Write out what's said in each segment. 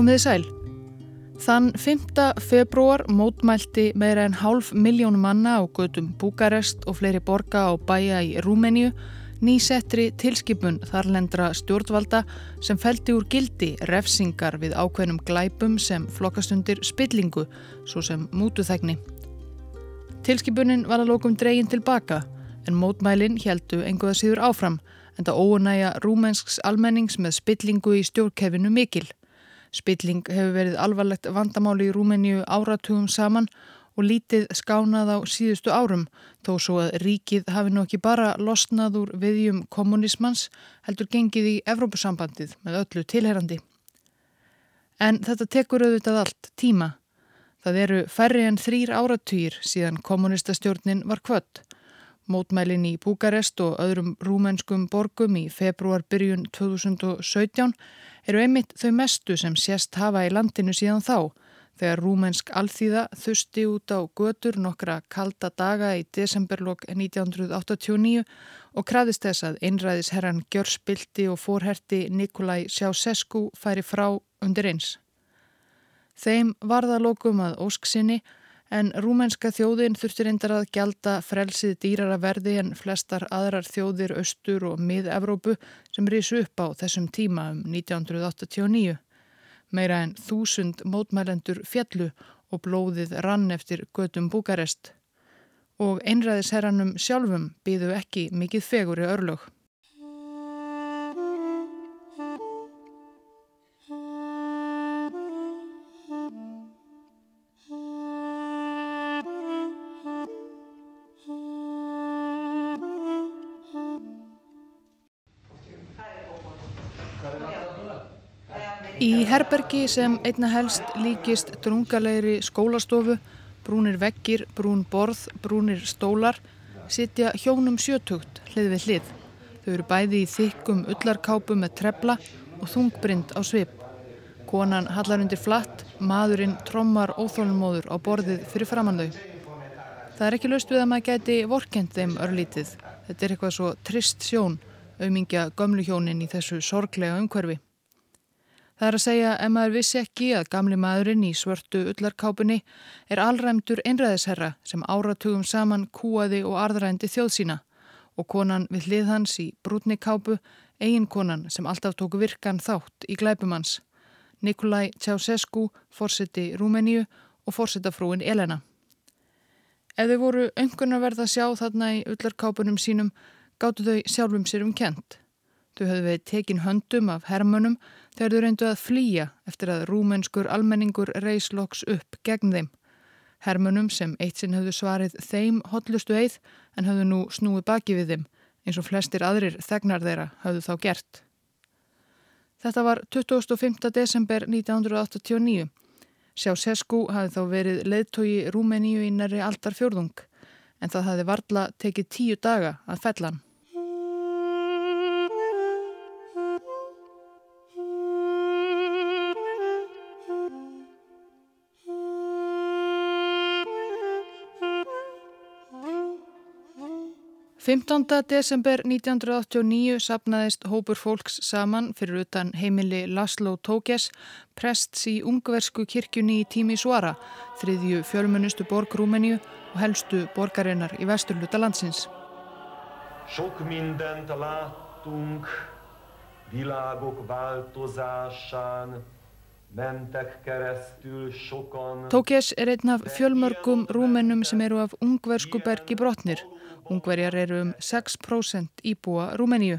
Komið þið sæl. Þann 5. februar mótmælti meira en hálf miljón manna á gödum Búkarest og fleiri borga á bæja í Rúmeníu nýsettri tilskipun þarlendra stjórnvalda sem feldi úr gildi refsingar við ákveðnum glæpum sem flokkastundir spillingu, svo sem mútuþægni. Tilskipunin var að lókum dregin tilbaka en mótmælin heldu enguða síður áfram en það óunæja rúmensks almennings með spillingu í stjórnkefinu mikil. Spilling hefur verið alvarlegt vandamáli í Rúmeníu áratugum saman og lítið skánað á síðustu árum þó svo að ríkið hafi nú ekki bara losnað úr viðjum kommunismans heldur gengið í Evrópusambandið með öllu tilherandi. En þetta tekur auðvitað allt tíma. Það eru færri en þrýr áratugir síðan kommunistastjórnin var kvött. Mótmælin í Búkarest og öðrum rúmenskum borgum í februar byrjun 2017 eru einmitt þau mestu sem sést hafa í landinu síðan þá þegar rúmensk alþýða þusti út á götur nokkra kalda daga í desemberlokk 1989 og krafðist þess að einræðisherran Gjör Spilti og fórherti Nikolai Sjássesku færi frá undir eins. Þeim varðalokum að ósksinni en rúmenska þjóðin þurftir endar að gjalda frelsið dýrara verði en flestar aðrar þjóðir austur og mið-Evrópu sem risu upp á þessum tíma um 1989. Meira en þúsund mótmælendur fjallu og blóðið rann eftir gödum Búkarest. Og einræðisherranum sjálfum býðu ekki mikið fegur í örlög. Herbergi sem einna helst líkist drungalegri skólastofu, brúnir veggir, brún borð, brúnir stólar, sitja hjónum sjötugt hlið við hlið. Þau eru bæði í þykkum ullarkápu með trebla og þungbrind á svip. Konan hallar undir flatt, maðurinn trommar óþólumóður á borðið fyrir framann þau. Það er ekki löst við að maður gæti vorkend þeim örlítið. Þetta er eitthvað svo trist sjón, auðmingja gömluhjónin í þessu sorglega umhverfi. Það er að segja ef maður vissi ekki að gamli maðurinn í svörtu ullarkápunni er allræmdur einræðisherra sem áratugum saman kúaði og arðrændi þjóð sína og konan við hlið hans í brútni kápu, eigin konan sem alltaf tóku virkan þátt í glæpumans, Nikolai Ceausescu, fórseti Rúmeníu og fórsetafrúin Elena. Ef þau voru öngunarverð að sjá þarna í ullarkápunum sínum, gáttu þau sjálfum sér um kent. Þau höfðu við tekin höndum af hermönum þegar þau reyndu að flýja eftir að rúmenskur almenningur reysloks upp gegn þeim. Hermönum sem eitt sinn höfðu svarið þeim hotlustu eið en höfðu nú snúið baki við þeim eins og flestir aðrir þegnar þeirra höfðu þá gert. Þetta var 25. desember 1989. Sjásesku hafði þá verið leðtogi Rúmeníu í næri aldar fjörðung en það hafði varla tekið tíu daga að fellan. 15. desember 1989 sapnaðist hópur fólks saman fyrir utan heimili Laszlo Tókes, prests í ungversku kirkjunni í Tími Svara, þriðju fjölmunustu borg Rúmeníu og helstu borgarinnar í vesturluta landsins. Sok mindent láttunk világok változásán, Tókes er einn af fjölmörgum rúmennum sem eru af ungversku bergi brotnir Ungverjar eru um 6% íbúa Rúmeníu.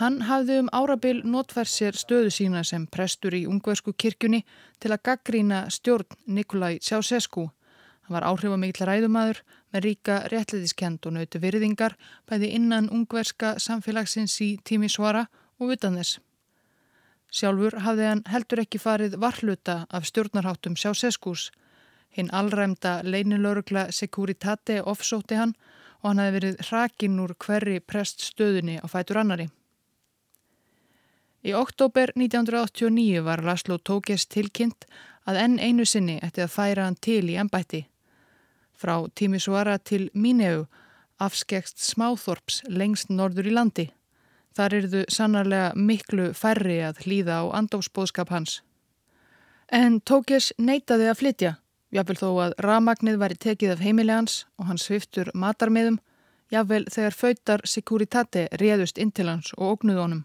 Hann hafði um árabil notfært sér stöðu sína sem prestur í ungversku kirkjunni til að gaggrína stjórn Nikolai Ceausescu. Hann var áhrifamikl ræðumadur með ríka réttliðiskend og nauti virðingar bæði innan ungverska samfélagsins í tími svara og utan þess. Sjálfur hafði hann heldur ekki farið varluta af stjórnarháttum Ceausescus. Hinn allræmda leinilörugla Securitate offsóti hann og hann hefði verið hrakinn úr hverri preststöðunni á fætur annari. Í oktober 1989 var Laszlo Tókes tilkynnt að enn einu sinni ætti að færa hann til í ennbætti. Frá Tímisvara til Míneu afskekst smáþorps lengst norður í landi. Þar eru þau sannarlega miklu færri að hlýða á andófsbóðskap hans. En Tókis neytaði að flytja, jáfnvel þó að ramagnið væri tekið af heimili hans og hann sviftur matarmiðum, jáfnvel þegar fautar Securitate réðust inn til hans og ógnuð honum.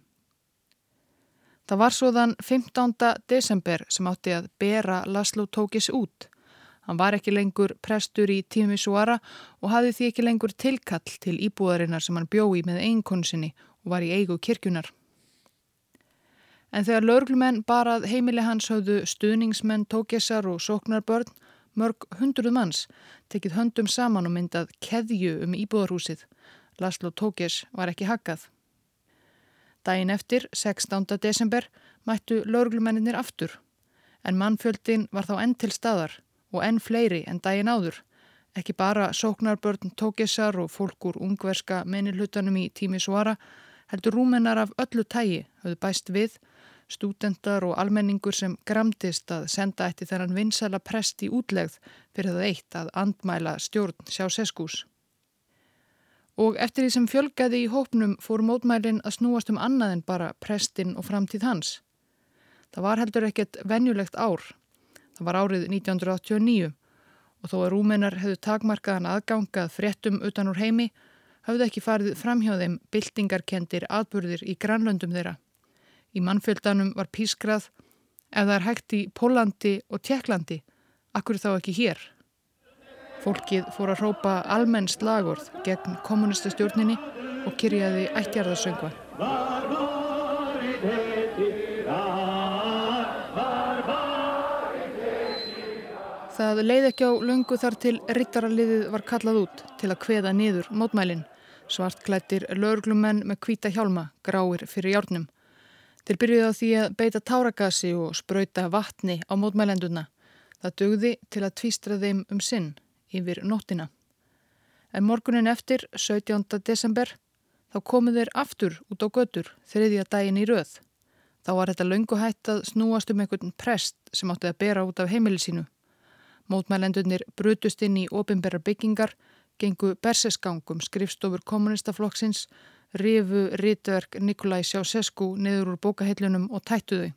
Það var svo þann 15. desember sem átti að bera Laszlo Tókis út. Hann var ekki lengur prestur í tími Suara og hafði því ekki lengur tilkall til íbúðarinnar sem hann bjói með einkonsinni og var í eigu kirkjunar. En þegar laurglumenn barað heimili hans höfðu stuðningsmenn, tókessar og sóknarbörn, mörg hundruð manns, tekið höndum saman og myndað keðju um íbúðarhúsið. Laszlo Tókess var ekki hakkað. Dæin eftir, 16. desember, mættu laurglumennir aftur, en mannfjöldin var þá enn til staðar og enn fleiri en daginn áður. Ekki bara sóknarbörn tókisar og fólk úr ungverska menilhutanum í tími svara, heldur rúmennar af öllu tægi höfðu bæst við, stúdendar og almenningur sem gramdist að senda eftir þennan vinsala prest í útlegð fyrir það eitt að andmæla stjórn sjá seskús. Og eftir því sem fjölgaði í hópnum fór mótmælinn að snúast um annað en bara prestin og framtíð hans. Það var heldur ekkert venjulegt ár Það var árið 1989 og þó að rúmenar hefðu takmarkaðan aðgangað fréttum utan úr heimi hafðu ekki farið framhjá þeim byltingarkendir atbyrðir í grannlöndum þeirra. Í mannfjöldanum var pískrað ef það er hægt í Pólandi og Tjekklandi, akkur þá ekki hér. Fólkið fór að rópa almenn slagorð gegn kommunistastjórninni og kyrjaði ættjarðarsöngva. Það leið ekki á lungu þar til rittaraliðið var kallað út til að kveða niður mótmælinn. Svartklættir löglumenn með kvíta hjálma, gráir fyrir hjárnum. Þeir byrjuði á því að beita táragasi og spröyta vatni á mótmælenduna. Það dugði til að tvístra þeim um sinn yfir nóttina. En morgunin eftir, 17. desember, þá komuð þeir aftur út á götur þriðja daginn í röð. Þá var þetta lungu hætt að snúast um einhvern prest sem átti að bera út af heimilisínu. Mótmælendunir brutust inn í ofinberra byggingar, gengu berseskangum skrifstofur kommunistaflokksins, rifu rítverk Nikolai Sjásesku niður úr bókahellunum og tættu þau.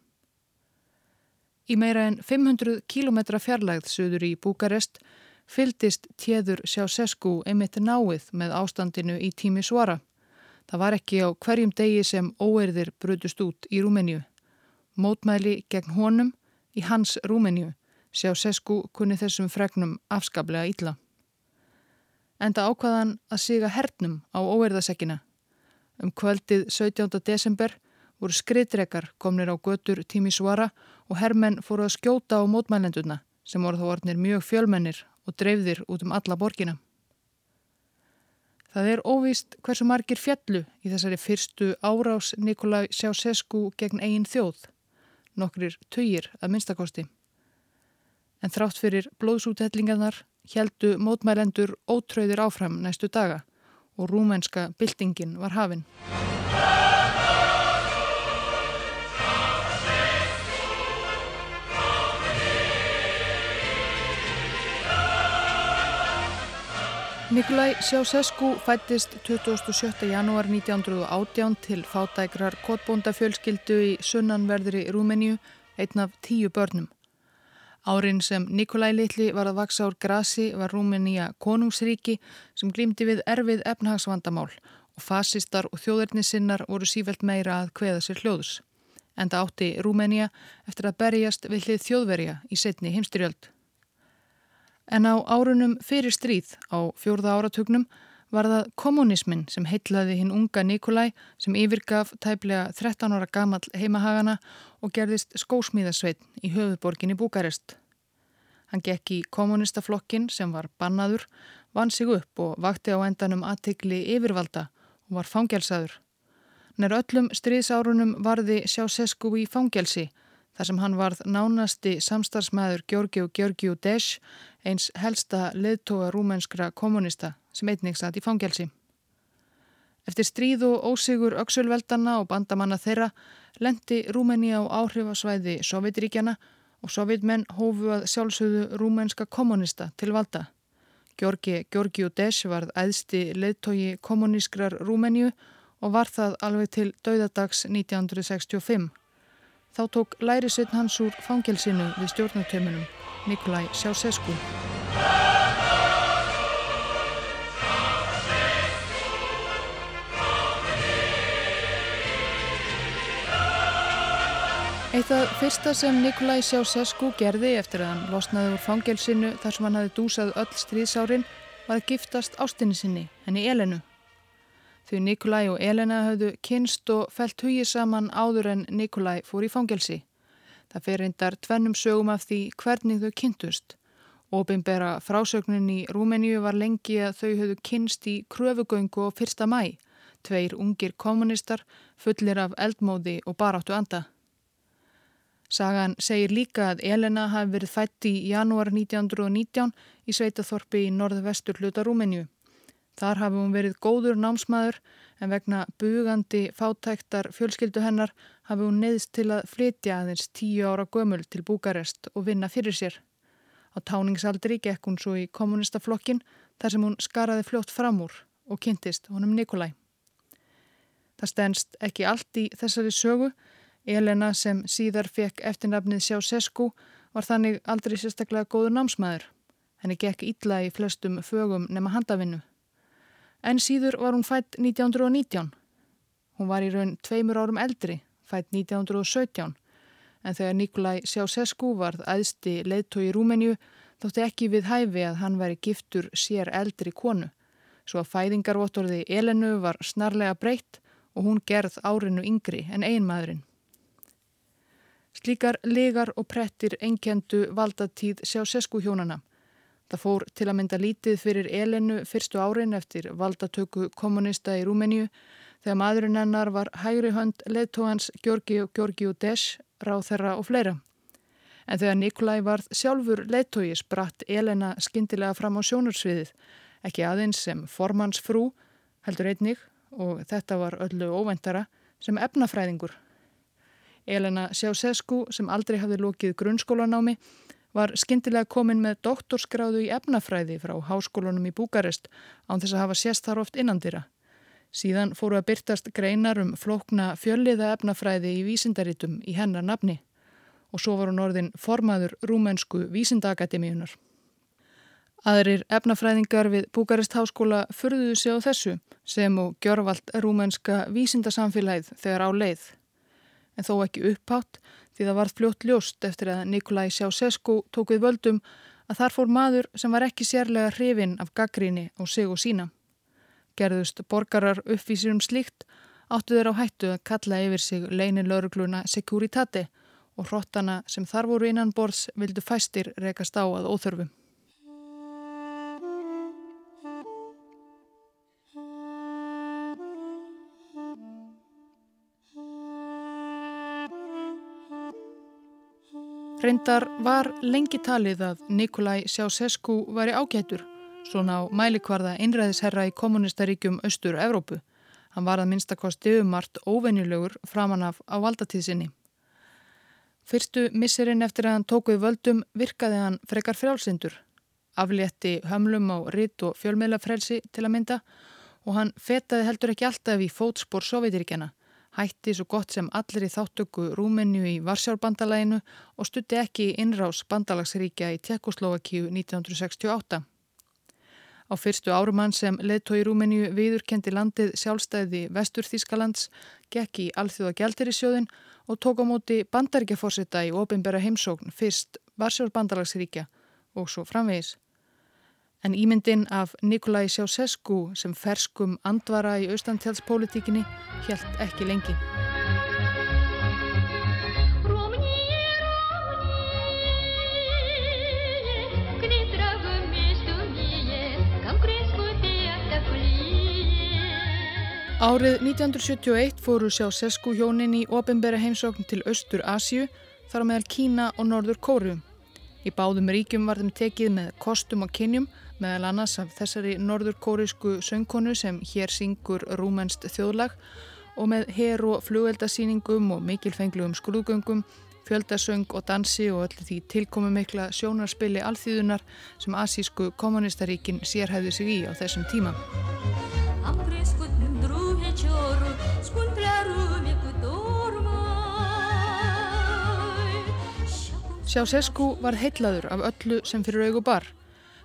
Í meira en 500 km fjarlægð söður í Búkarest fyldist tjeður Sjásesku einmitt náið með ástandinu í tími svara. Það var ekki á hverjum degi sem óerðir brutust út í Rúmeníu. Mótmæli gegn honum í hans Rúmeníu Sjá Sesku kunni þessum fregnum afskaplega ítla. Enda ákvaðan að siga hernum á óerðasekkina. Um kvöldið 17. desember voru skriðdrekar komnir á götur tími svara og herrmenn fóru að skjóta á mótmælenduna sem voru þá orðnir mjög fjölmennir og dreifðir út um alla borgina. Það er óvíst hversu margir fjallu í þessari fyrstu árás Nikolai Sjásesku gegn eigin þjóð, nokkrir töyir að minnstakosti en þrátt fyrir blóðsúthellingarnar heldu mótmælendur ótröðir áfram næstu daga og rúmenska byltingin var hafinn. Nikolai Sjásesku fættist 27. janúar 1918 til fátækrar kotbóndafjölskyldu í sunnanverðri Rúmeníu, einn af tíu börnum. Árin sem Nikolai Littli var að vaksa úr grasi var Rúmenía konungsríki sem glýmdi við erfið efnahagsvandamál og fasistar og þjóðernissinnar voru sífælt meira að kveða sér hljóðus. Enda átti Rúmenía eftir að berjast við hlið þjóðverja í setni heimstyrjöld. En á árunum fyrir stríð á fjórða áratugnum var það kommunismin sem heitlaði hinn unga Nikolai sem yfirgaf tæplega 13 ára gamal heimahagana og gerðist skósmíðasveit í höfuborginni Búkarest. Hann gekk í kommunistaflokkin sem var bannaður, vann sig upp og vakti á endanum aðtikli yfirvalda og var fangelsaður. Nær öllum stríðsárunum varði Sjásesku í fangelsi þar sem hann varð nánasti samstarfsmæður Georgiu Georgiu Desch, eins helsta leðtoga rúmenskra kommunista sem einnig satt í fangelsi. Eftir stríð og ósigur öksulveldana og bandamanna þeirra lendi Rúmeni á áhrifasvæði Sovjetríkjana og sovjetmenn hófu að sjálfsögðu rúmenska kommunista til valda. Georgi Georgiu Desch varð æðsti leðtogi kommunískrar Rúmeníu og var það alveg til dauðadags 1965. Þá tók lærisveitn hans úr fangelsinu við stjórnartömunum, Nikolai Sjásesku. Eitt af fyrsta sem Nikolai Sjásesku gerði eftir að hann losnaði úr fangelsinu þar sem hann hafi dúsað öll stríðsárin var að giftast ástinni sinni, henni Elenu. Því Nikolai og Elena hafðu kynst og felt hugið saman áður en Nikolai fór í fangelsi. Það fer reyndar tvennum sögum af því hvernig þau kynntust. Óbynbera frásögnin í Rúmeníu var lengi að þau hafðu kynst í kröfugöngu og fyrsta mæ. Tveir ungir kommunistar fullir af eldmóði og baráttu anda. Sagan segir líka að Elena hafi verið fætt í janúar 1919 í Sveitaþorpi í norðvestur hluta Rúmeníu. Þar hafi hún verið góður námsmaður en vegna bugandi fátæktar fjölskyldu hennar hafi hún neyðst til að flytja aðeins tíu ára gömul til Búkarest og vinna fyrir sér. Á táningsaldri gekk hún svo í kommunistaflokkin þar sem hún skaraði fljótt fram úr og kynntist honum Nikolai. Það stennst ekki allt í þessari sögu. Elena sem síðar fekk eftirnafnið Sjá Sesku var þannig aldrei sérstaklega góður námsmaður. Henni gekk ítla í flestum fögum nema handavinnu. En síður var hún fætt 1919. Hún var í raun tveimur árum eldri, fætt 1917. En þegar Nikolai Sjásesku varð aðsti leittói í Rúmenju þótti ekki við hæfi að hann væri giftur sér eldri konu. Svo að fæðingarvottorði Elenu var snarlega breytt og hún gerð árinu yngri en einmaðurinn. Slíkar legar og prettir enkendu valdatíð Sjásesku hjónana. Það fór til að mynda lítið fyrir Elenu fyrstu árin eftir valdatöku kommunista í Rúmeníu þegar maðurinn hennar var hægri hönd leðtóhans Georgiu Georgiu Desch, ráþerra og fleira. En þegar Nikolai varð sjálfur leðtói spratt Elena skindilega fram á sjónursviðið, ekki aðeins sem formansfrú, heldur einnig, og þetta var öllu óvendara, sem efnafræðingur. Elena Sjásesku, sem aldrei hafði lókið grunnskólanámi, var skindilega komin með doktorskráðu í efnafræði frá háskólunum í Búkarest án þess að hafa sérst þar oft innandira. Síðan fóru að byrtast greinar um flókna fjölliða efnafræði í vísindarítum í hennar nafni og svo var hún orðin formaður rúmensku vísindaakademíunar. Aðrir efnafræðingar við Búkarest háskóla fyrðuðu sig á þessu sem og gjörvalt rúmenska vísindasamfélagið þegar á leið. En þó ekki upphátt því það varð fljótt ljóst eftir að Nikolai Sjásesku tók við völdum að þar fór maður sem var ekki sérlega hrifin af gaggríni og sig og sína. Gerðust borgarar uppvísir um slíkt áttu þeir á hættu að kalla yfir sig leinin laurugluna Securitate og hrottana sem þar voru innan borðs vildu fæstir rekast á að óþörfum. Reyndar var lengi talið að Nikolai Sjásesku væri ágætur, svona á mælikvarða einræðisherra í kommunistaríkjum Östur-Evrópu. Hann var að minnstakosti umart óvenjulegur framan af á valdatíðsinni. Fyrstu misserinn eftir að hann tókuði völdum virkaði hann frekar frjálsindur. Aflétti hömlum á ritt og fjölmiðlafrelsi til að mynda og hann fetaði heldur ekki alltaf í fótspór Sovjetiríkjana hætti svo gott sem allir í þáttöku Rúmenju í Varsjárbandalæginu og stutti ekki innrás bandalagsríkja í Tjekkoslovakíu 1968. Á fyrstu árumann sem leðtói Rúmenju viðurkendi landið sjálfstæði Vestur Þískalands, gekk í alþjóða gældir í sjóðin og tók á móti bandaríkjaforsetta í ofinbæra heimsókn fyrst Varsjárbandalagsríkja og svo framvegis en ímyndin af Nikolai Sjásesku sem ferskum andvara í austantjálspolítikinni helt ekki lengi. Árið 1971 fóru Sjásesku hjónin í ofinbæra heimsókn til Östur Asju þar á meðal Kína og Norður Kóru. Í báðum ríkjum var þeim tekið með kostum og kynjum meðal annars af þessari norðurkórisku söngkonu sem hér syngur rúmenst þjóðlag og með her og flugeldasýningum og mikilfenglugum skrúðgöngum, fjöldasöng og dansi og öllu því tilkomi mikla sjónarspili alþýðunar sem asísku kommunistaríkin sérhæði sig í á þessum tíma. Ceausescu var heitlaður af öllu sem fyrir augu bar.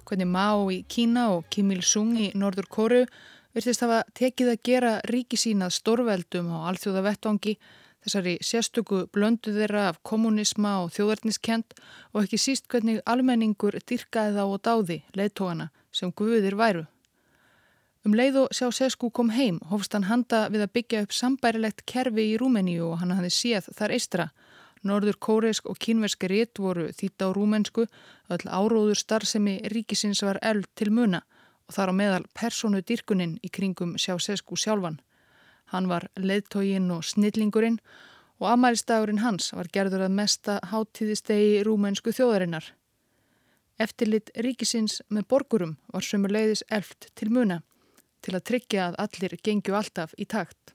Hvernig Mao í Kína og Kim Il-sung í Norður Kóru virtist hafa tekið að gera ríki sínað stórveldum á alþjóða vettvangi þessari sérstöku blöndu þeirra af kommunisma og þjóðarniskent og ekki síst hvernig almenningur dyrkaði þá og dáði leittógana sem guðir væru. Um leið og sjá Sesku kom heim hófst hann handa við að byggja upp sambærilegt kerfi í Rúmeníu og hann hafði séð þar eistra. Norður kóreisk og kínverski rétt voru þýtt á rúmensku, öll áróður starfsemi ríkisins var eld til muna og þar á meðal personu dyrkuninn í kringum sjá Sesku sjálfan. Hann var leðtógin og snillingurinn og amælistagurinn hans var gerður að mesta háttíðistegi rúmensku þjóðarinnar. Eftirlit ríkisins með borgurum var sömur leiðis elft til muna til að tryggja að allir gengju alltaf í takt.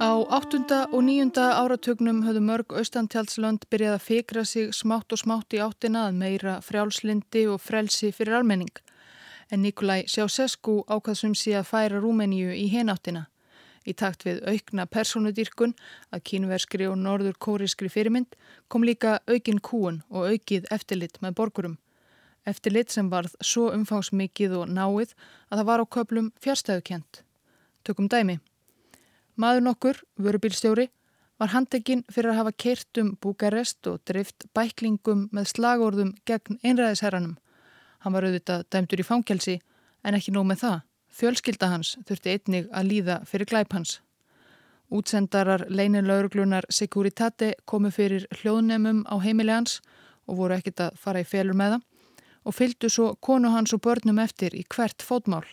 Á áttunda og nýjunda áratögnum höfðu mörg austantjálslönd byrjað að fikra sig smátt og smátt í áttina að meira frjálslindi og frelsi fyrir almenning. En Nikolai Sjásesku ákvaðsum sí að færa Rúmeníu í henáttina í takt við aukna personudýrkun að kínverskri og norður kóriskri fyrirmynd kom líka aukin kúun og aukið eftirlit með borgurum. Eftirlit sem varð svo umfangsmikið og náið að það var á köplum fjárstæðukent. Tökum dæmi. Maður nokkur, vörubílstjóri, var handekinn fyrir að hafa keirt um Búkarest og drift bæklingum með slagorðum gegn einræðisherranum. Hann var auðvitað dæmtur í fangelsi en ekki nóg með það. Fjölskylda hans þurfti einnig að líða fyrir glæp hans. Útsendarar leinilögurglunar Securitate komu fyrir hljóðnemum á heimili hans og voru ekkit að fara í felur með það og fylgdu svo konu hans og börnum eftir í hvert fótmál.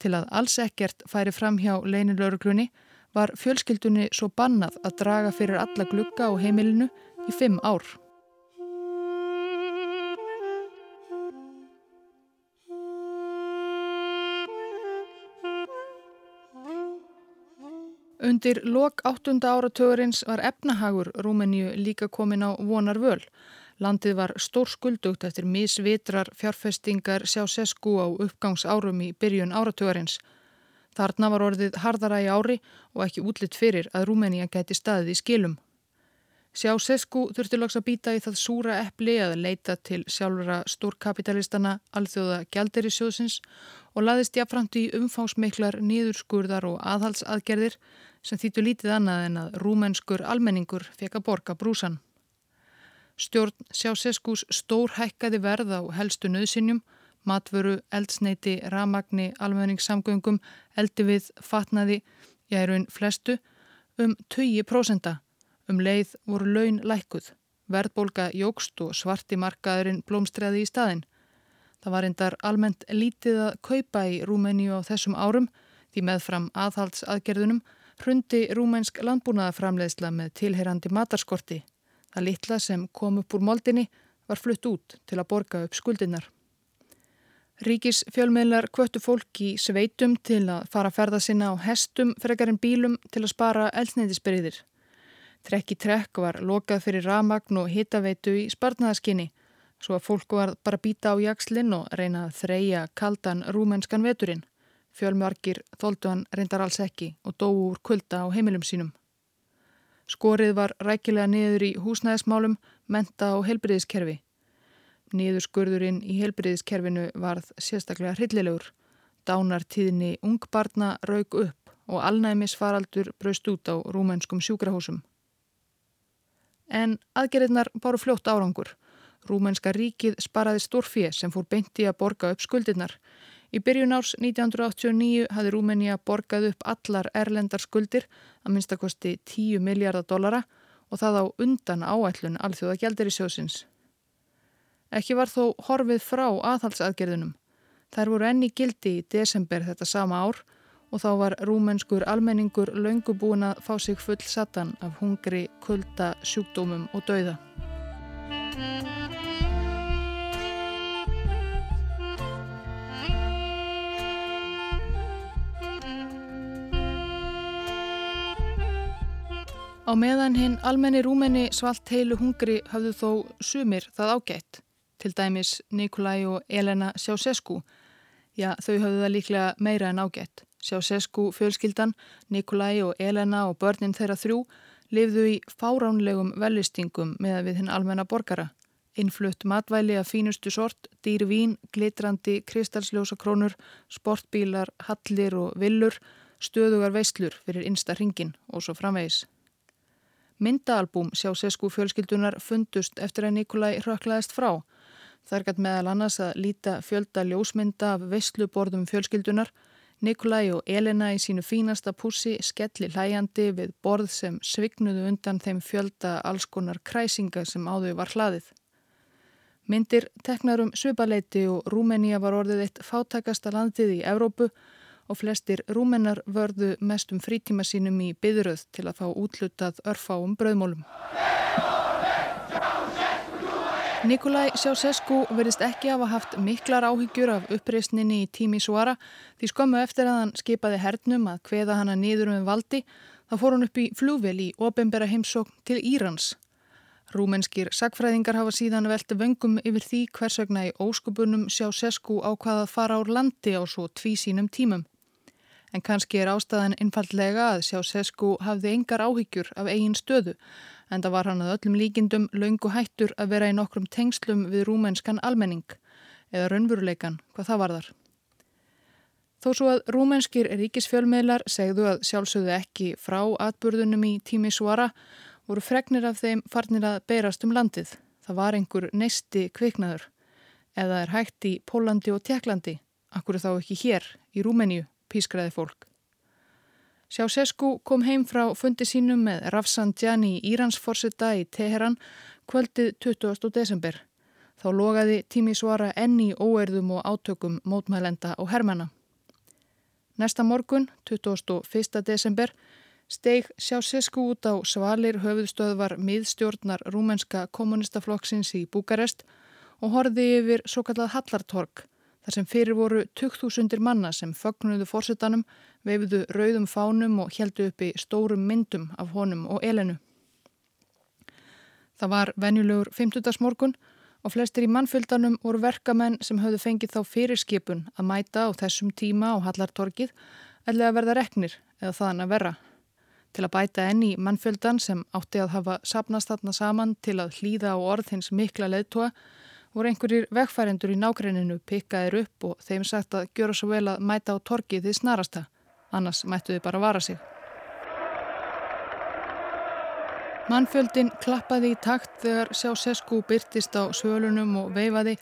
Til að alls ekkert færi fram hjá leinilöguglunni var fjölskyldunni svo bannað að draga fyrir alla glukka á heimilinu í fimm ár. Undir lok áttunda áratugurins var efnahagur Rúmeníu líka komin á vonar völ. Landið var stór skuldugt eftir misvitrar fjárfestingar sjá sesku á uppgangsárum í byrjun áratugurins. Þarna var orðið hardara í ári og ekki útlitt fyrir að Rúmeníu gæti staðið í skilum. Sjá sesku þurfti loks að býta í það súra eppli að leita til sjálfura stórkapitalistana alþjóða gjaldir í sjóðsins og laðist jáfnframt í umfánsmiklar nýðurskurðar og aðhalsaðgerðir sem þýttu lítið annað en að rúmenskur almenningur fekk að borga brúsan. Stjórn Sjáseskus stór hækkaði verð á helstu nöðsinjum, matvöru, eldsneiti, ramagni, almenningssamgöngum, eldi við, fatnaði, ég er raun flestu, um 20%. Um leið voru laun lækuð, verðbólka jógst og svarti markaðurinn blómstræði í staðin. Það var endar almennt lítið að kaupa í Rúmeníu á þessum árum því meðfram aðhaldsaðgerðunum hrundi rúmænsk landbúnaðaframleiðsla með tilherandi matarskorti. Það litla sem kom upp úr moldinni var flutt út til að borga upp skuldinnar. Ríkis fjölmiðlar kvöttu fólk í sveitum til að fara að ferða sinna á hestum frekarinn bílum til að spara eldsneiðisbyrðir. Trekk í trekk var lokað fyrir ramagn og hitaveitu í spartnaðaskinni svo að fólk var bara býta á jakslinn og reyna að þreja kaldan rúmenskan veturinn. Fjölmörgir þóldu hann reyndar alls ekki og dóu úr kulda á heimilum sínum. Skorið var rækilega niður í húsnæðismálum, menta og helbriðiskerfi. Niður skurðurinn í helbriðiskerfinu varð sérstaklega hryllilegur. Dánartíðinni ungbarna raug upp og alnæmisfaraldur braust út á rúmenskum sjúkrahúsum. En aðgerðirnar báru fljótt árangur. Rúmenska ríkið sparaði stórfið sem fór beinti að borga upp skuldirnar. Í byrjun árs 1989 hafði Rúmenía borgað upp allar erlendar skuldir að minnstakosti 10 miljardar dollara og það á undan áætlun alþjóða gældir í sjósins. Ekki var þó horfið frá aðhalsaðgerðunum. Þær voru enni gildi í desember þetta sama ár og þá var rúmenskur almenningur laungubúin að fá sig full satan af hungri, kulda, sjúkdómum og dauða. Á meðan hinn almenni rúmenni svalt heilu hungri hafðu þó sumir það ágætt. Til dæmis Nikolai og Elena Sjácescu. Já, þau höfðu það líklega meira en ágætt. Sjácescu fjölskyldan, Nikolai og Elena og börnin þeirra þrjú lifðu í fáránlegum velistingum með við hinn almenna borgara. Innflutt matvæli af fínustu sort, dýr vín, glitrandi, kristalsljósakrónur, sportbílar, hallir og villur, stöðugar veislur fyrir innsta ringin og svo framvegis. Myndaalbúm sjá Sesku fjölskyldunar fundust eftir að Nikolai röklaðist frá. Það er gæt meðal annars að líta fjölda ljósmynda af veisluborðum fjölskyldunar. Nikolai og Elena í sínu fínasta pussi skelli hlæjandi við borð sem svignuðu undan þeim fjölda allskonar kræsinga sem áður var hlaðið. Myndir teknarum svipaleiti og Rúmenía var orðið eitt fátakasta landið í Evrópu og flestir rúmennar vörðu mestum frítíma sínum í byðröð til að fá útlutað örfáum bröðmólum. Nikolai Sjácescu verðist ekki hafa haft miklar áhyggjur af uppreysninni í tími Suara því skömmu eftir að hann skipaði hernum að hveða hana nýður um valdi þá fór hann upp í flúvel í ofinbera heimsókn til Írans. Rúmenskir sagfræðingar hafa síðan velti vöngum yfir því hversvegna í óskupunum Sjácescu ákvaða að fara ár landi á svo tví sínum tímum. En kannski er ástæðan einfallega að sjá Sesku hafði engar áhyggjur af eigin stöðu en það var hann að öllum líkindum laungu hættur að vera í nokkrum tengslum við rúmenskan almenning eða raunvuruleikan hvað það var þar. Þó svo að rúmenskir ríkisfjölmiðlar segðu að sjálfsögðu ekki frá atburðunum í tími svara voru fregnir af þeim farnir að beirast um landið. Það var einhver neisti kviknaður eða er hægt í Pólandi og Tjekklandi, akkur þá ekki hér í Rúmeníu pískraði fólk. Sjácescu kom heim frá fundi sínum með Rafsanjani Íransforsetta í Teheran kvöldið 20. desember. Þá logaði tími svara enni óerðum og átökum mótmælenda og hermana. Næsta morgun, 21. desember, steig Sjácescu út á svalir höfuðstöðvar miðstjórnar rúmenska kommunistaflokksins í Búkarest og horði yfir svo kallað Hallartorg þar sem fyrir voru 2000 manna sem fögnuðu fórsetanum, veifuðu rauðum fánum og heldu uppi stórum myndum af honum og elenu. Það var venjulegur 50. morgun og flestir í mannfyldanum voru verkamenn sem höfðu fengið þá fyrirskipun að mæta á þessum tíma á Hallartorkið eða að verða reknir eða þaðan að verra. Til að bæta enni mannfyldan sem átti að hafa sapnast þarna saman til að hlýða á orð hins mikla leðtúa voru einhverjir vegfærendur í nákrenninu pikkaðir upp og þeim sagt að gjöra svo vel að mæta á torkið því snarasta, annars mættu þið bara vara sig. Mannfjöldin klappaði í takt þegar sjá Sesku byrtist á svölunum og veifaði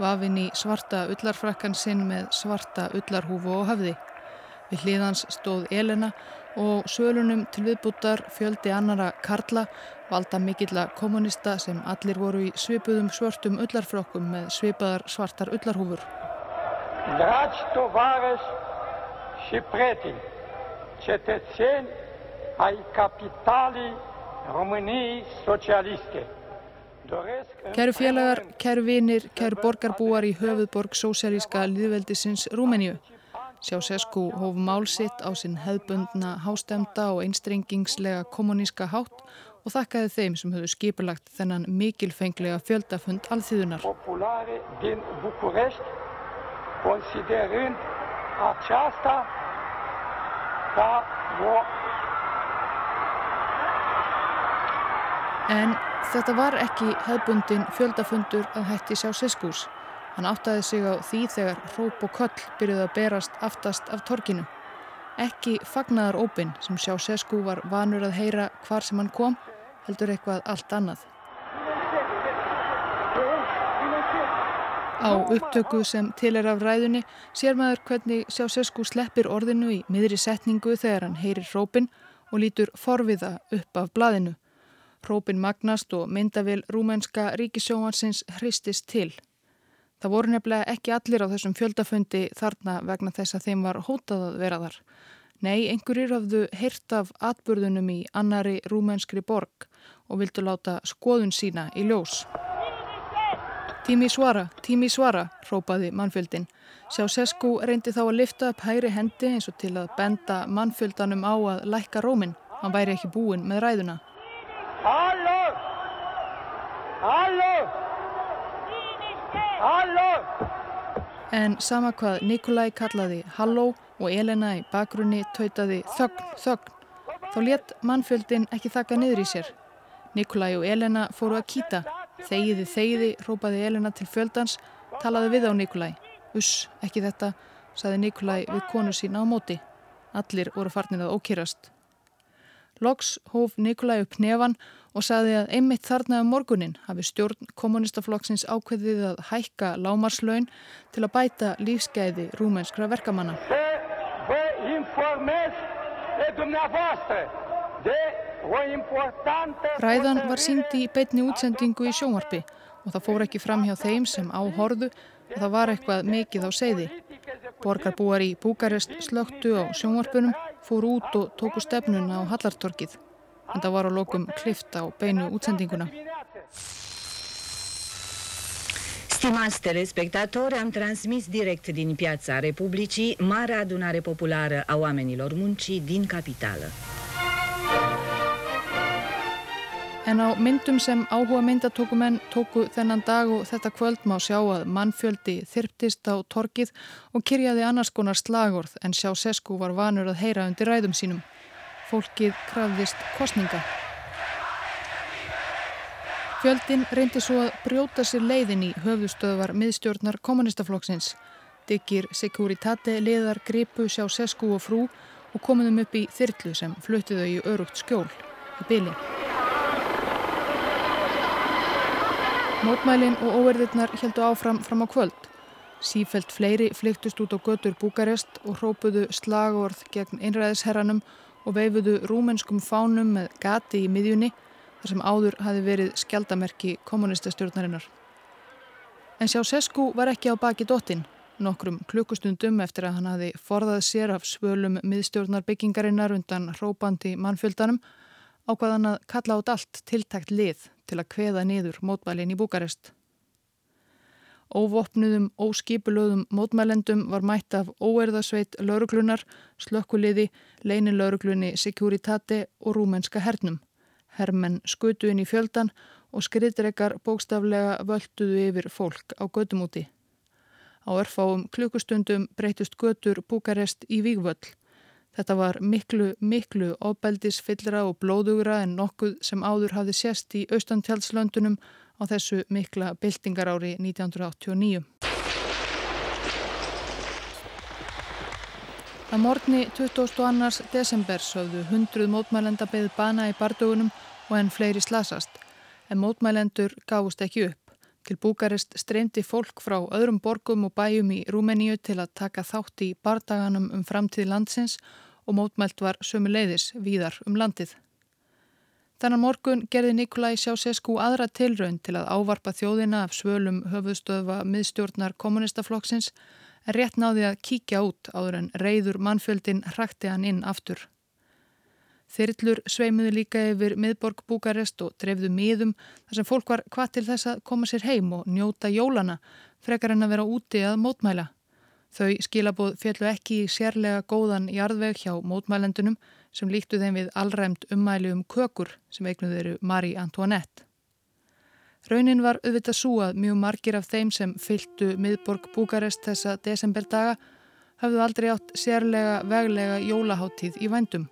vafin í svarta ullarfrakkan sinn með svarta ullarhúfu og hafði. Við hliðans stóð Elena og svölunum til viðbútar fjöldi annara Karla valda mikilla kommunista sem allir voru í svipuðum svörtum ullarfrokkum með svipaðar svartar ullarhúfur. Dragi tovarăși și prieteni, cetățeni ai capitalii României socialiste. Kæru félagar, kæru vinir, kæru borgarbúar í höfuðborg sósjálíska liðveldisins Rúmeníu. Sjásesku hóf málsitt á sinn hefðbundna hástemda og einstrengingslega kommuníska hátt og þakkaði þeim sem höfðu skipulagt þennan mikilfenglega fjöldafund alþýðunar. En þetta var ekki hefðbundin fjöldafundur að hætti sjá Seskús. Hann áttaði sig á því þegar hróp og köll byrjuði að berast aftast af torkinu. Ekki fagnaðar ópin sem sjá Seskú var vanur að heyra hvar sem hann kom heldur eitthvað allt annað. Á upptöku sem til er af ræðunni sér maður hvernig Sjásesku sleppir orðinu í miðri setningu þegar hann heyrir hrópin og lítur forviða upp af blaðinu. Hrópin magnast og myndavil rúmenska ríkisjóhansins hristist til. Það voru nefnilega ekki allir á þessum fjöldafundi þarna vegna þess að þeim var hótað að vera þar. Nei, einhverjir hafðu heyrt af atburðunum í annari rúmenskri borg og vildu láta skoðun sína í ljós. Tími svara, tími svara, rópaði mannfjöldin. Sjá Sesku reyndi þá að lifta upp hægri hendi eins og til að benda mannfjöldanum á að lækka rómin. Hann væri ekki búin með ræðuna. Halló! Halló! En sama hvað Nikolai kallaði halló og Elena í bakgrunni tautaði þögn, þögn, þá let mannfjöldin ekki þakka niður í sér. Nikolai og Elena fóru að kýta. Þegiði, þegiði, rópaði Elena til fjöldans, talaði við á Nikolai. Uss, ekki þetta, saði Nikolai við konu sín á móti. Allir voru farnir að ókýrast. Loks hóf Nikolai upp nefan og saði að einmitt þarna um morgunin hafi stjórn kommunistaflokksins ákveðið að hækka lámarslaun til að bæta lífsgæði rúmenskra verkamanna. Ræðan var síndi í beitni útsendingu í sjónvarpi og það fór ekki fram hjá þeim sem áhorðu og það var eitthvað mikið á seiði. Borgarbúar í Búkarest slögtu á sjónvarpunum, fór út og tóku stefnuna á Hallartorkið en það var á lokum klift á beinu útsendinguna. Stimați telespectatori, am transmis direct din Piața Republicii Marea Adunare Populară a Oamenilor Muncii din Capitală. En á myndum sem áhuga myndatókumenn tóku þennan dag og þetta kvöld má sjá að mannfjöldi þyrptist á torkið og kyrjaði annars konar slagorð en sjá Sesku var vanur að heyra undir ræðum sínum fólkið krafðist kostninga. Fjöldin reyndi svo að brjóta sér leiðin í höfðustöðvar miðstjórnar kommunistaflokksins. Diggir Securitate liðar gripu sjá Sesku og frú og komuðum upp í þyrlu sem fluttiðu í örugt skjól í byli. Mótmælin og óverðirnar heldu áfram fram á kvöld. Sífelt fleiri flyktust út á götur Búkarest og hrópuðu slagorð gegn einræðisherranum og veifuðu rúmenskum fánum með gati í miðjunni þar sem áður hafi verið skjaldamerki kommunistastjórnarinnar. En sjá Sesku var ekki á baki dottin. Nokkrum klukkustundum eftir að hann hafi forðað sér af svölum miðstjórnarbyggingarinnar undan hrópandi mannfjöldanum ákvaðan að kalla át allt tiltækt lið til að kveða niður mótmælin í Búkarest. Óvopnuðum, óskipulöðum mótmælendum var mætt af óerðasveit lauruglunar, slökkuliði, leini lauruglunni Securitate og rúmenska hernum. Hermenn skutu inn í fjöldan og skriðdrekar bókstaflega völduðu yfir fólk á gödumúti. Á örfáum klukkustundum breytust götur Búkarest í Vígvöll. Þetta var miklu, miklu óbeldisfyllra og blóðugra en nokkuð sem áður hafði sérst í austantjálslöndunum á þessu mikla byltingarári 1989. Að morgni 22. desember sögðu hundruð mótmælenda beð bana í bardögunum og enn fleiri slasast. En mótmælendur gáðust ekki upp. Til Búkarest streymdi fólk frá öðrum borgum og bæjum í Rúmeníu til að taka þátt í bardaganum um framtíð landsins og mótmælt var sömu leiðis víðar um landið. Þannig morgun gerði Nikolai Sjásesku aðra tilraun til að ávarpa þjóðina af svölum höfuðstöðva miðstjórnar kommunistaflokksins en rétt náði að kíkja út áður en reyður mannfjöldin hrakti hann inn aftur. Þyrllur sveimuði líka yfir miðborg Búkarest og drefðu miðum þar sem fólk var hvað til þess að koma sér heim og njóta jólana frekar en að vera úti að mótmæla. Þau skilabóð fjallu ekki í sérlega góðan jarðveg hjá mótmælendunum sem líktu þeim við allræmt ummæli um kökur sem eignuð eru Marie Antoinette. Raunin var auðvitað svo að mjög margir af þeim sem fylgtu miðborg Búkarest þessa desemberdaga hafðu aldrei átt sérlega veglega jólaháttíð í vændum.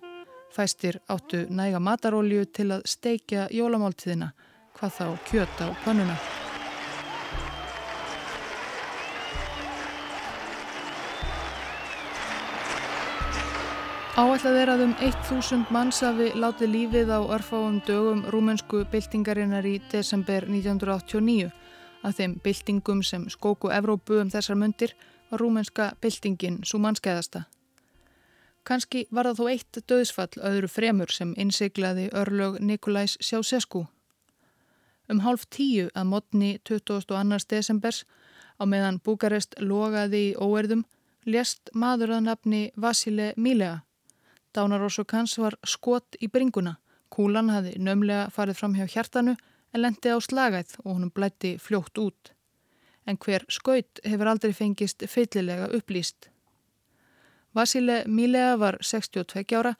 Fæstir áttu næga matarólju til að steikja jólamáltíðina, hvað þá kjöta á pannuna. Áætlað er að um 1000 manns hafi látið lífið á örfáum dögum rúmensku byltingarinnar í desember 1989. Að þeim byltingum sem skóku Evrópu um þessar myndir var rúmenska byltingin svo mannskæðasta. Kanski var það þó eitt döðsfall öðru fremur sem innsiglaði örlög Nikolajs Sjásesku. Um hálf tíu að modni 22. desembers á meðan Búkarest logaði í óerðum lést maður að nafni Vasile Milega Dánarósuk hans var skot í bringuna. Kúlan hafi nömlega farið fram hjá hjartanu en lendi á slagæð og honum blætti fljótt út. En hver skaut hefur aldrei fengist feillilega upplýst. Vasile Milea var 62 ára,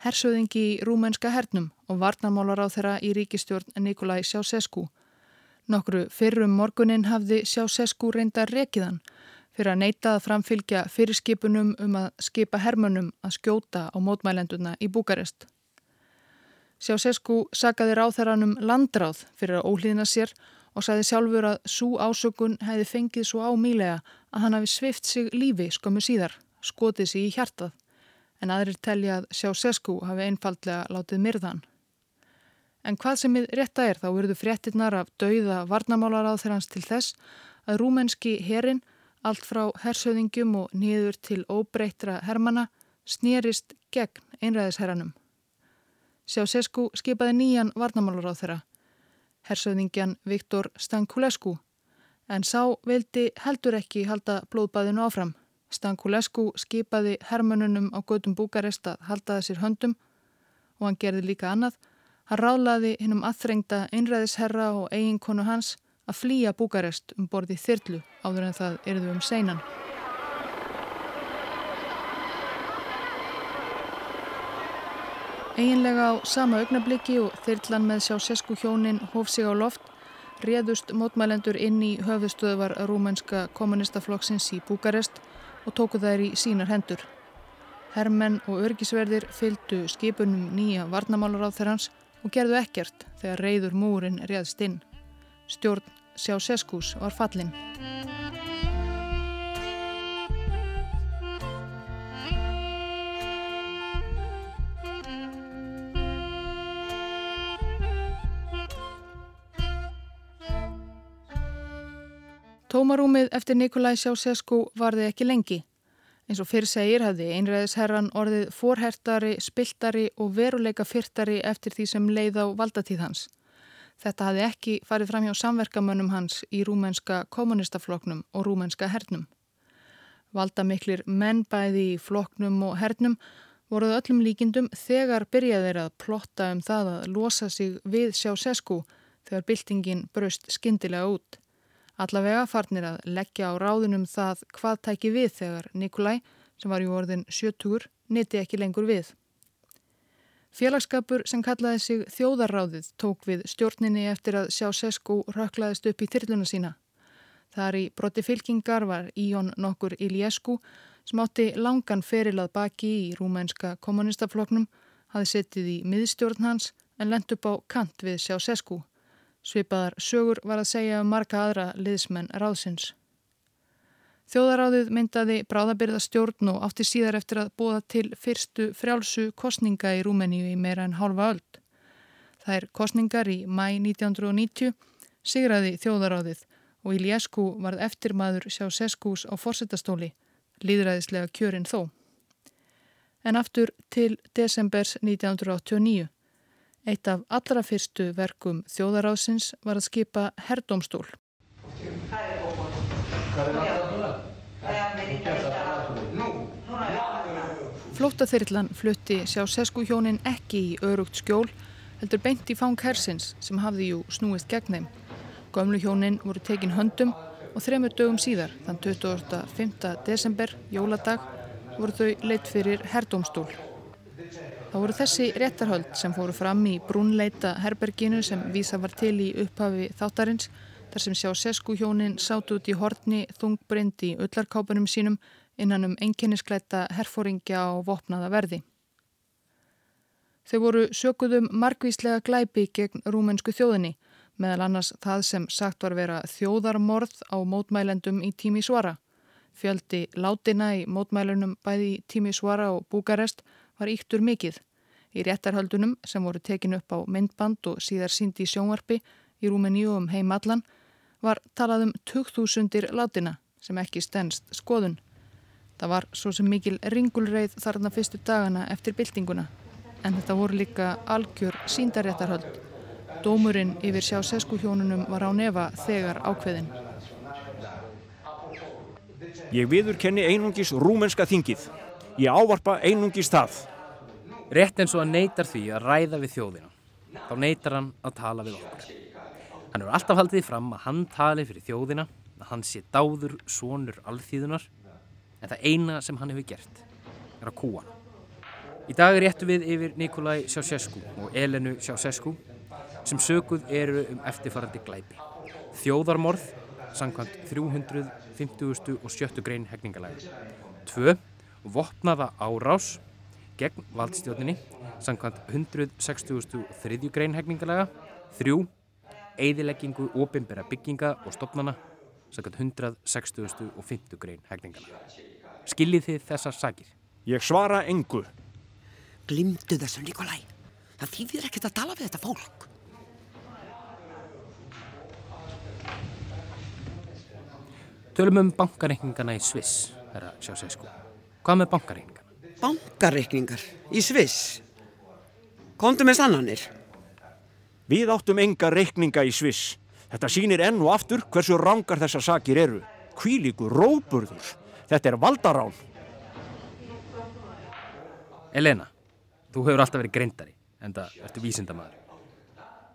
hersöðingi í rúmenska hernum og varnamálar á þeirra í ríkistjórn Nikolai Sjásesku. Nokkru fyrrum morgunin hafði Sjásesku reynda rekiðan fyrir að neyta að framfylgja fyrirskipunum um að skipa hermönum að skjóta á mótmælenduna í Búkarest. Sjásesku sagaði ráþaranum landráð fyrir að óhlýðna sér og sagði sjálfur að svo ásökun hefði fengið svo ámílega að hann hafi svift sig lífi skömmu síðar, skotið sér í hjartað, en aðrir telja að Sjásesku hafi einfallega látið myrðan. En hvað sem við rétta er þá verður fréttinnar af dauða varnamálaráð þegar hans til þess að rúmenski herin, allt frá hersöðingjum og niður til óbreytra hermana, snýrist gegn einræðisherranum. Sjásesku skipaði nýjan varnamálaráð þeirra, hersöðingjan Viktor Stankulesku, en sá vildi heldur ekki halda blóðbæðinu áfram. Stankulesku skipaði hermönunum á gödum Búkarest að haldaði sér höndum og hann gerði líka annað Hann rálaði hinnum aðþrengta einræðisherra og eiginkonu hans að flýja Búkarest um borði þyrlu áður en það erðu um seinan. Eginlega á sama augnabliki og þyrlan með sjá sesku hjónin hóf sig á loft réðust mótmælendur inn í höfðustöðvar rúmænska kommunistaflokksins í Búkarest og tóku þær í sínar hendur. Hermenn og örgisverðir fylgdu skipunum nýja varnamálar á þeirrans og gerðu ekkert þegar reyður múrin réðst inn. Stjórn Sjáseskús var fallin. Tómarúmið eftir Nikolai Sjáseskú varði ekki lengi. Eins og fyrir segir hafði einræðisherran orðið forhertari, spiltari og veruleika fyrtari eftir því sem leið á valdatíð hans. Þetta hafði ekki farið fram hjá samverkamönnum hans í rúmenska kommunistafloknum og rúmenska hernum. Valdamiklir menn bæði í floknum og hernum voruð öllum líkindum þegar byrjaðir að plotta um það að losa sig við sjá sesku þegar byltingin braust skindilega út. Allavega farnir að leggja á ráðunum það hvað tæki við þegar Nikolai, sem var í orðin 70, niti ekki lengur við. Félagskapur sem kallaði sig Þjóðarráðið tók við stjórninni eftir að sjá Sesko röklaðist upp í þyrluna sína. Þar í broti fylkingar var Íon nokkur Iliescu sem átti langan ferilað baki í rúmænska kommunistafloknum, hafi settið í miðstjórn hans en lent upp á kant við sjá Sesku. Svipaðar sögur var að segja um marga aðra liðsmenn ráðsins. Þjóðaráðið myndaði bráðabyrða stjórn og átti síðar eftir að búa til fyrstu frjálsu kostninga í Rúmeníu í meira en hálfa öll. Það er kostningar í mæ 1990, sigraði þjóðaráðið og Iliescu varð eftirmaður sjá Seskús á forsettastóli, líðræðislega kjörinn þó. En aftur til desembers 1989. Eitt af allra fyrstu verkum þjóðaráðsins var að skipa herrdómstól. Flóttaþyrlan flutti sjá seskuhjónin ekki í örugt skjól, heldur beint í fang hersins sem hafði jú snúist gegn þeim. Gömlu hjónin voru tekin höndum og þremur dögum síðar, þann 25. desember, jóladag, voru þau leitt fyrir herrdómstól. Það voru þessi réttarhöld sem fóru fram í brúnleita herberginu sem vísa var til í upphafi þáttarins þar sem sjá sesku hjónin sátt út í hortni þungbrind í öllarkápunum sínum innan um enginniskleita herfóringja og vopnaða verði. Þau voru sökuðum margvíslega glæpi gegn rúmensku þjóðinni meðal annars það sem sagt var vera þjóðarmorð á mótmælendum í tími svara. Fjöldi látina í mótmælunum bæði í tími svara og Búkarest var íktur mikið. Í réttarhaldunum sem voru tekin upp á myndband og síðar síndi í sjónvarpi í Rúmeníu um heimallan var talað um 2000 látina sem ekki stennst skoðun. Það var svo sem mikil ringulreið þarna fyrstu dagana eftir byltinguna en þetta voru líka algjör síndaréttarhald. Dómurinn yfir sjá seskuhjónunum var á nefa þegar ákveðin. Ég viður kenni einungis rúmenska þingið. Ég ávarpa einungis það. Rétt eins og hann neytar því að ræða við þjóðina. Þá neytar hann að tala við okkur. Hann er alltaf haldið fram að hann tali fyrir þjóðina, að hann sé dáður sonur alþýðunar, en það eina sem hann hefur gert er að kúa hann. Í dag réttu við yfir Nikolai Sjásesku og Elenu Sjásesku sem söguð eru um eftirfarandi glæpi. þjóðarmorð samkvæmt 350. og 70. grein hegningalega. 2. Vopnaða árás gegn valdstjórninni samkvæmt 163. grein hegningalega. 3. Eðileggingu ofinbæra bygginga og stopnana samkvæmt 160. grein hegningalega. Skiljið þið þessar sagir? Ég svara engu. Glimdu þessu, Nikolai. Það þýðir ekkert að tala við þetta fólk. Tölum um bankareikningana í Sviss, herra Sjásesko. Hvað með bankareikningana? Bankareikningar í Sviss. Komdu með sannanir. Við áttum enga reikninga í Sviss. Þetta sýnir enn og aftur hversu rángar þessar sakir eru. Kvílíku róburður. Þetta er valdarán. Elena, þú hefur alltaf verið greindari, en það ertu vísindamæður.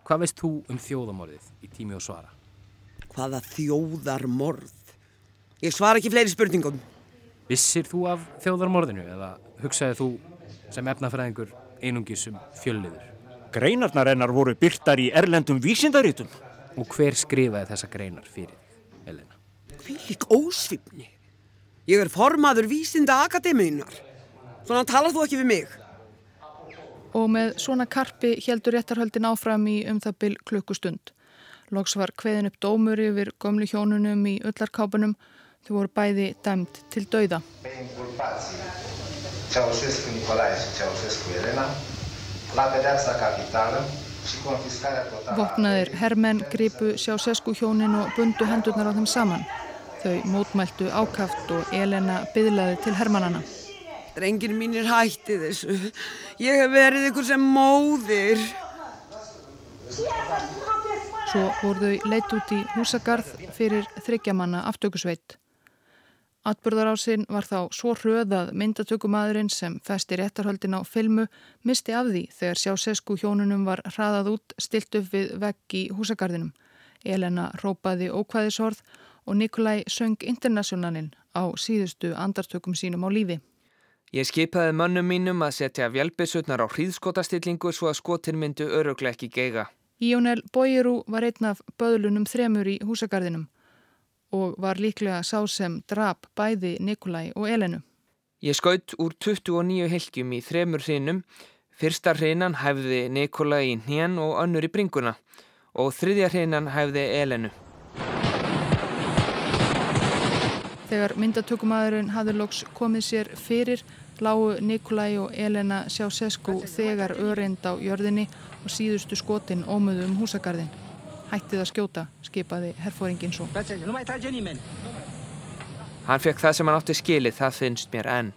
Hvað veist þú um þjóðamorðið í tími og svara? Hvaða þjóðarmorð? Ég svara ekki fleiri spurningum. Vissir þú af þjóðarmorðinu eða hugsaði þú sem efnafræðingur einungis um fjölliður? Greinarnar hennar voru byrtar í erlendum vísindarítum. Og hver skrifaði þessa greinar fyrir Elena? Hvílík ósvipni. Ég er formaður vísinda akademiðinnar. Svona talar þú ekki við mig. Og með svona karpi heldur réttarhöldin áfram í um það byll klukkustund. Loks var kveðin upp dómur yfir gömlu hjónunum í öllarkápunum. Þau voru bæði dæmt til dauða. Ceaușescu Nicolae și Ceaușescu Elena la pedeapsa capitală și confiscarea totală. Vopnaðir hermenn gripu Sjásesko hjónin og bundu hendurnar á þeim saman. Þau mótmæltu ákaft og Elena byðlaði til hermannana. Drengir mínir hætti þessu. Ég hef verið ykkur sem móðir. Svo voru þau leitt út í húsagarð fyrir þryggjamanna aftökusveit. Atburðarásinn var þá svo hröðað myndatökumadurinn sem festi réttarhöldin á filmu misti af því þegar sjásesku hjónunum var hraðað út stilt upp við vegg í húsagarðinum. Elena rópaði ókvæðisorð og Nikolai söng internationalinn á síðustu andartökum sínum á lífi. Ég skipaði mönnum mínum að setja vjálpisutnar á hríðskotastillingu svo að skotin myndu öruglega ekki geiga. Ionel Boyeru var einn af böðlunum þremur í húsagarðinum og var líklega sá sem drap bæði Nikolai og Elenu. Ég skaut úr 29 helgjum í þremur hrinum. Fyrsta hrinan hæfði Nikolai í hnén og önnur í bringuna og þriðja hrinan hæfði Elenu. Þegar myndatökumadurinn hafði loks komið sér fyrir lágu Nikolai og Elena Sjásesko þegar öreind á jörðinni og síðustu skotin ómöðu um húsagarðin. Hættið að skjóta, skipaði herfóringin svo. Hann fekk það sem hann átti skilið, það finnst mér enn.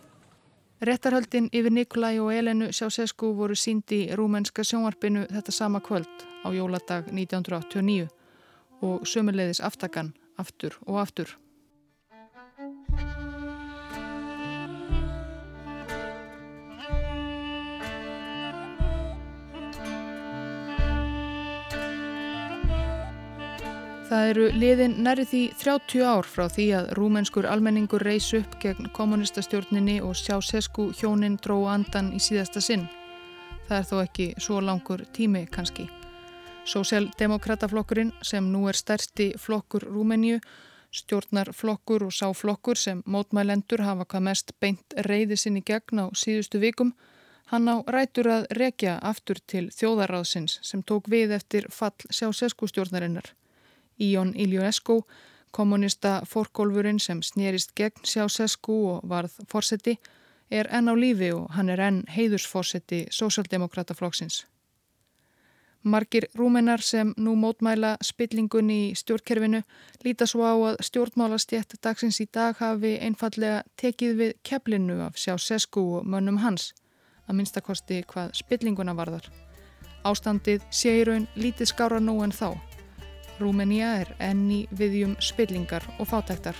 Réttarhöldin yfir Nikolai og Elenu Sjásesko voru síndi í rúmenska sjónvarpinu þetta sama kvöld á jóladag 1989 og sömuleiðis aftakan aftur og aftur. Það eru liðin næri því 30 ár frá því að rúmenskur almenningur reys upp gegn kommunistastjórninni og sjá sesku hjónin dró andan í síðasta sinn. Það er þó ekki svo langur tími kannski. Sósialdemokrataflokkurinn sem nú er stærsti flokkur Rúmeníu, stjórnarflokkur og sáflokkur sem mótmælendur hafa hvað mest beint reyði sinni gegn á síðustu vikum, hann á rætur að rekja aftur til þjóðaráðsins sem tók við eftir fall sjá sesku stjórnarinnar. Íon Ilionescu, kommunista fórkólfurinn sem snerist gegn Sjásesko og varð fórseti, er enn á lífi og hann er enn heiðursfórseti Sósaldemokrataflokksins. Margir rúmenar sem nú mótmæla spillingunni í stjórnkerfinu líta svo á að stjórnmálastjætt dagsins í dag hafi einfallega tekið við keflinu af Sjásesko og mönnum hans, að minnstakosti hvað spillinguna varðar. Ástandið sé í raun lítið skára nú en þá. Rúmenía er enni viðjum spillingar og fátæktar.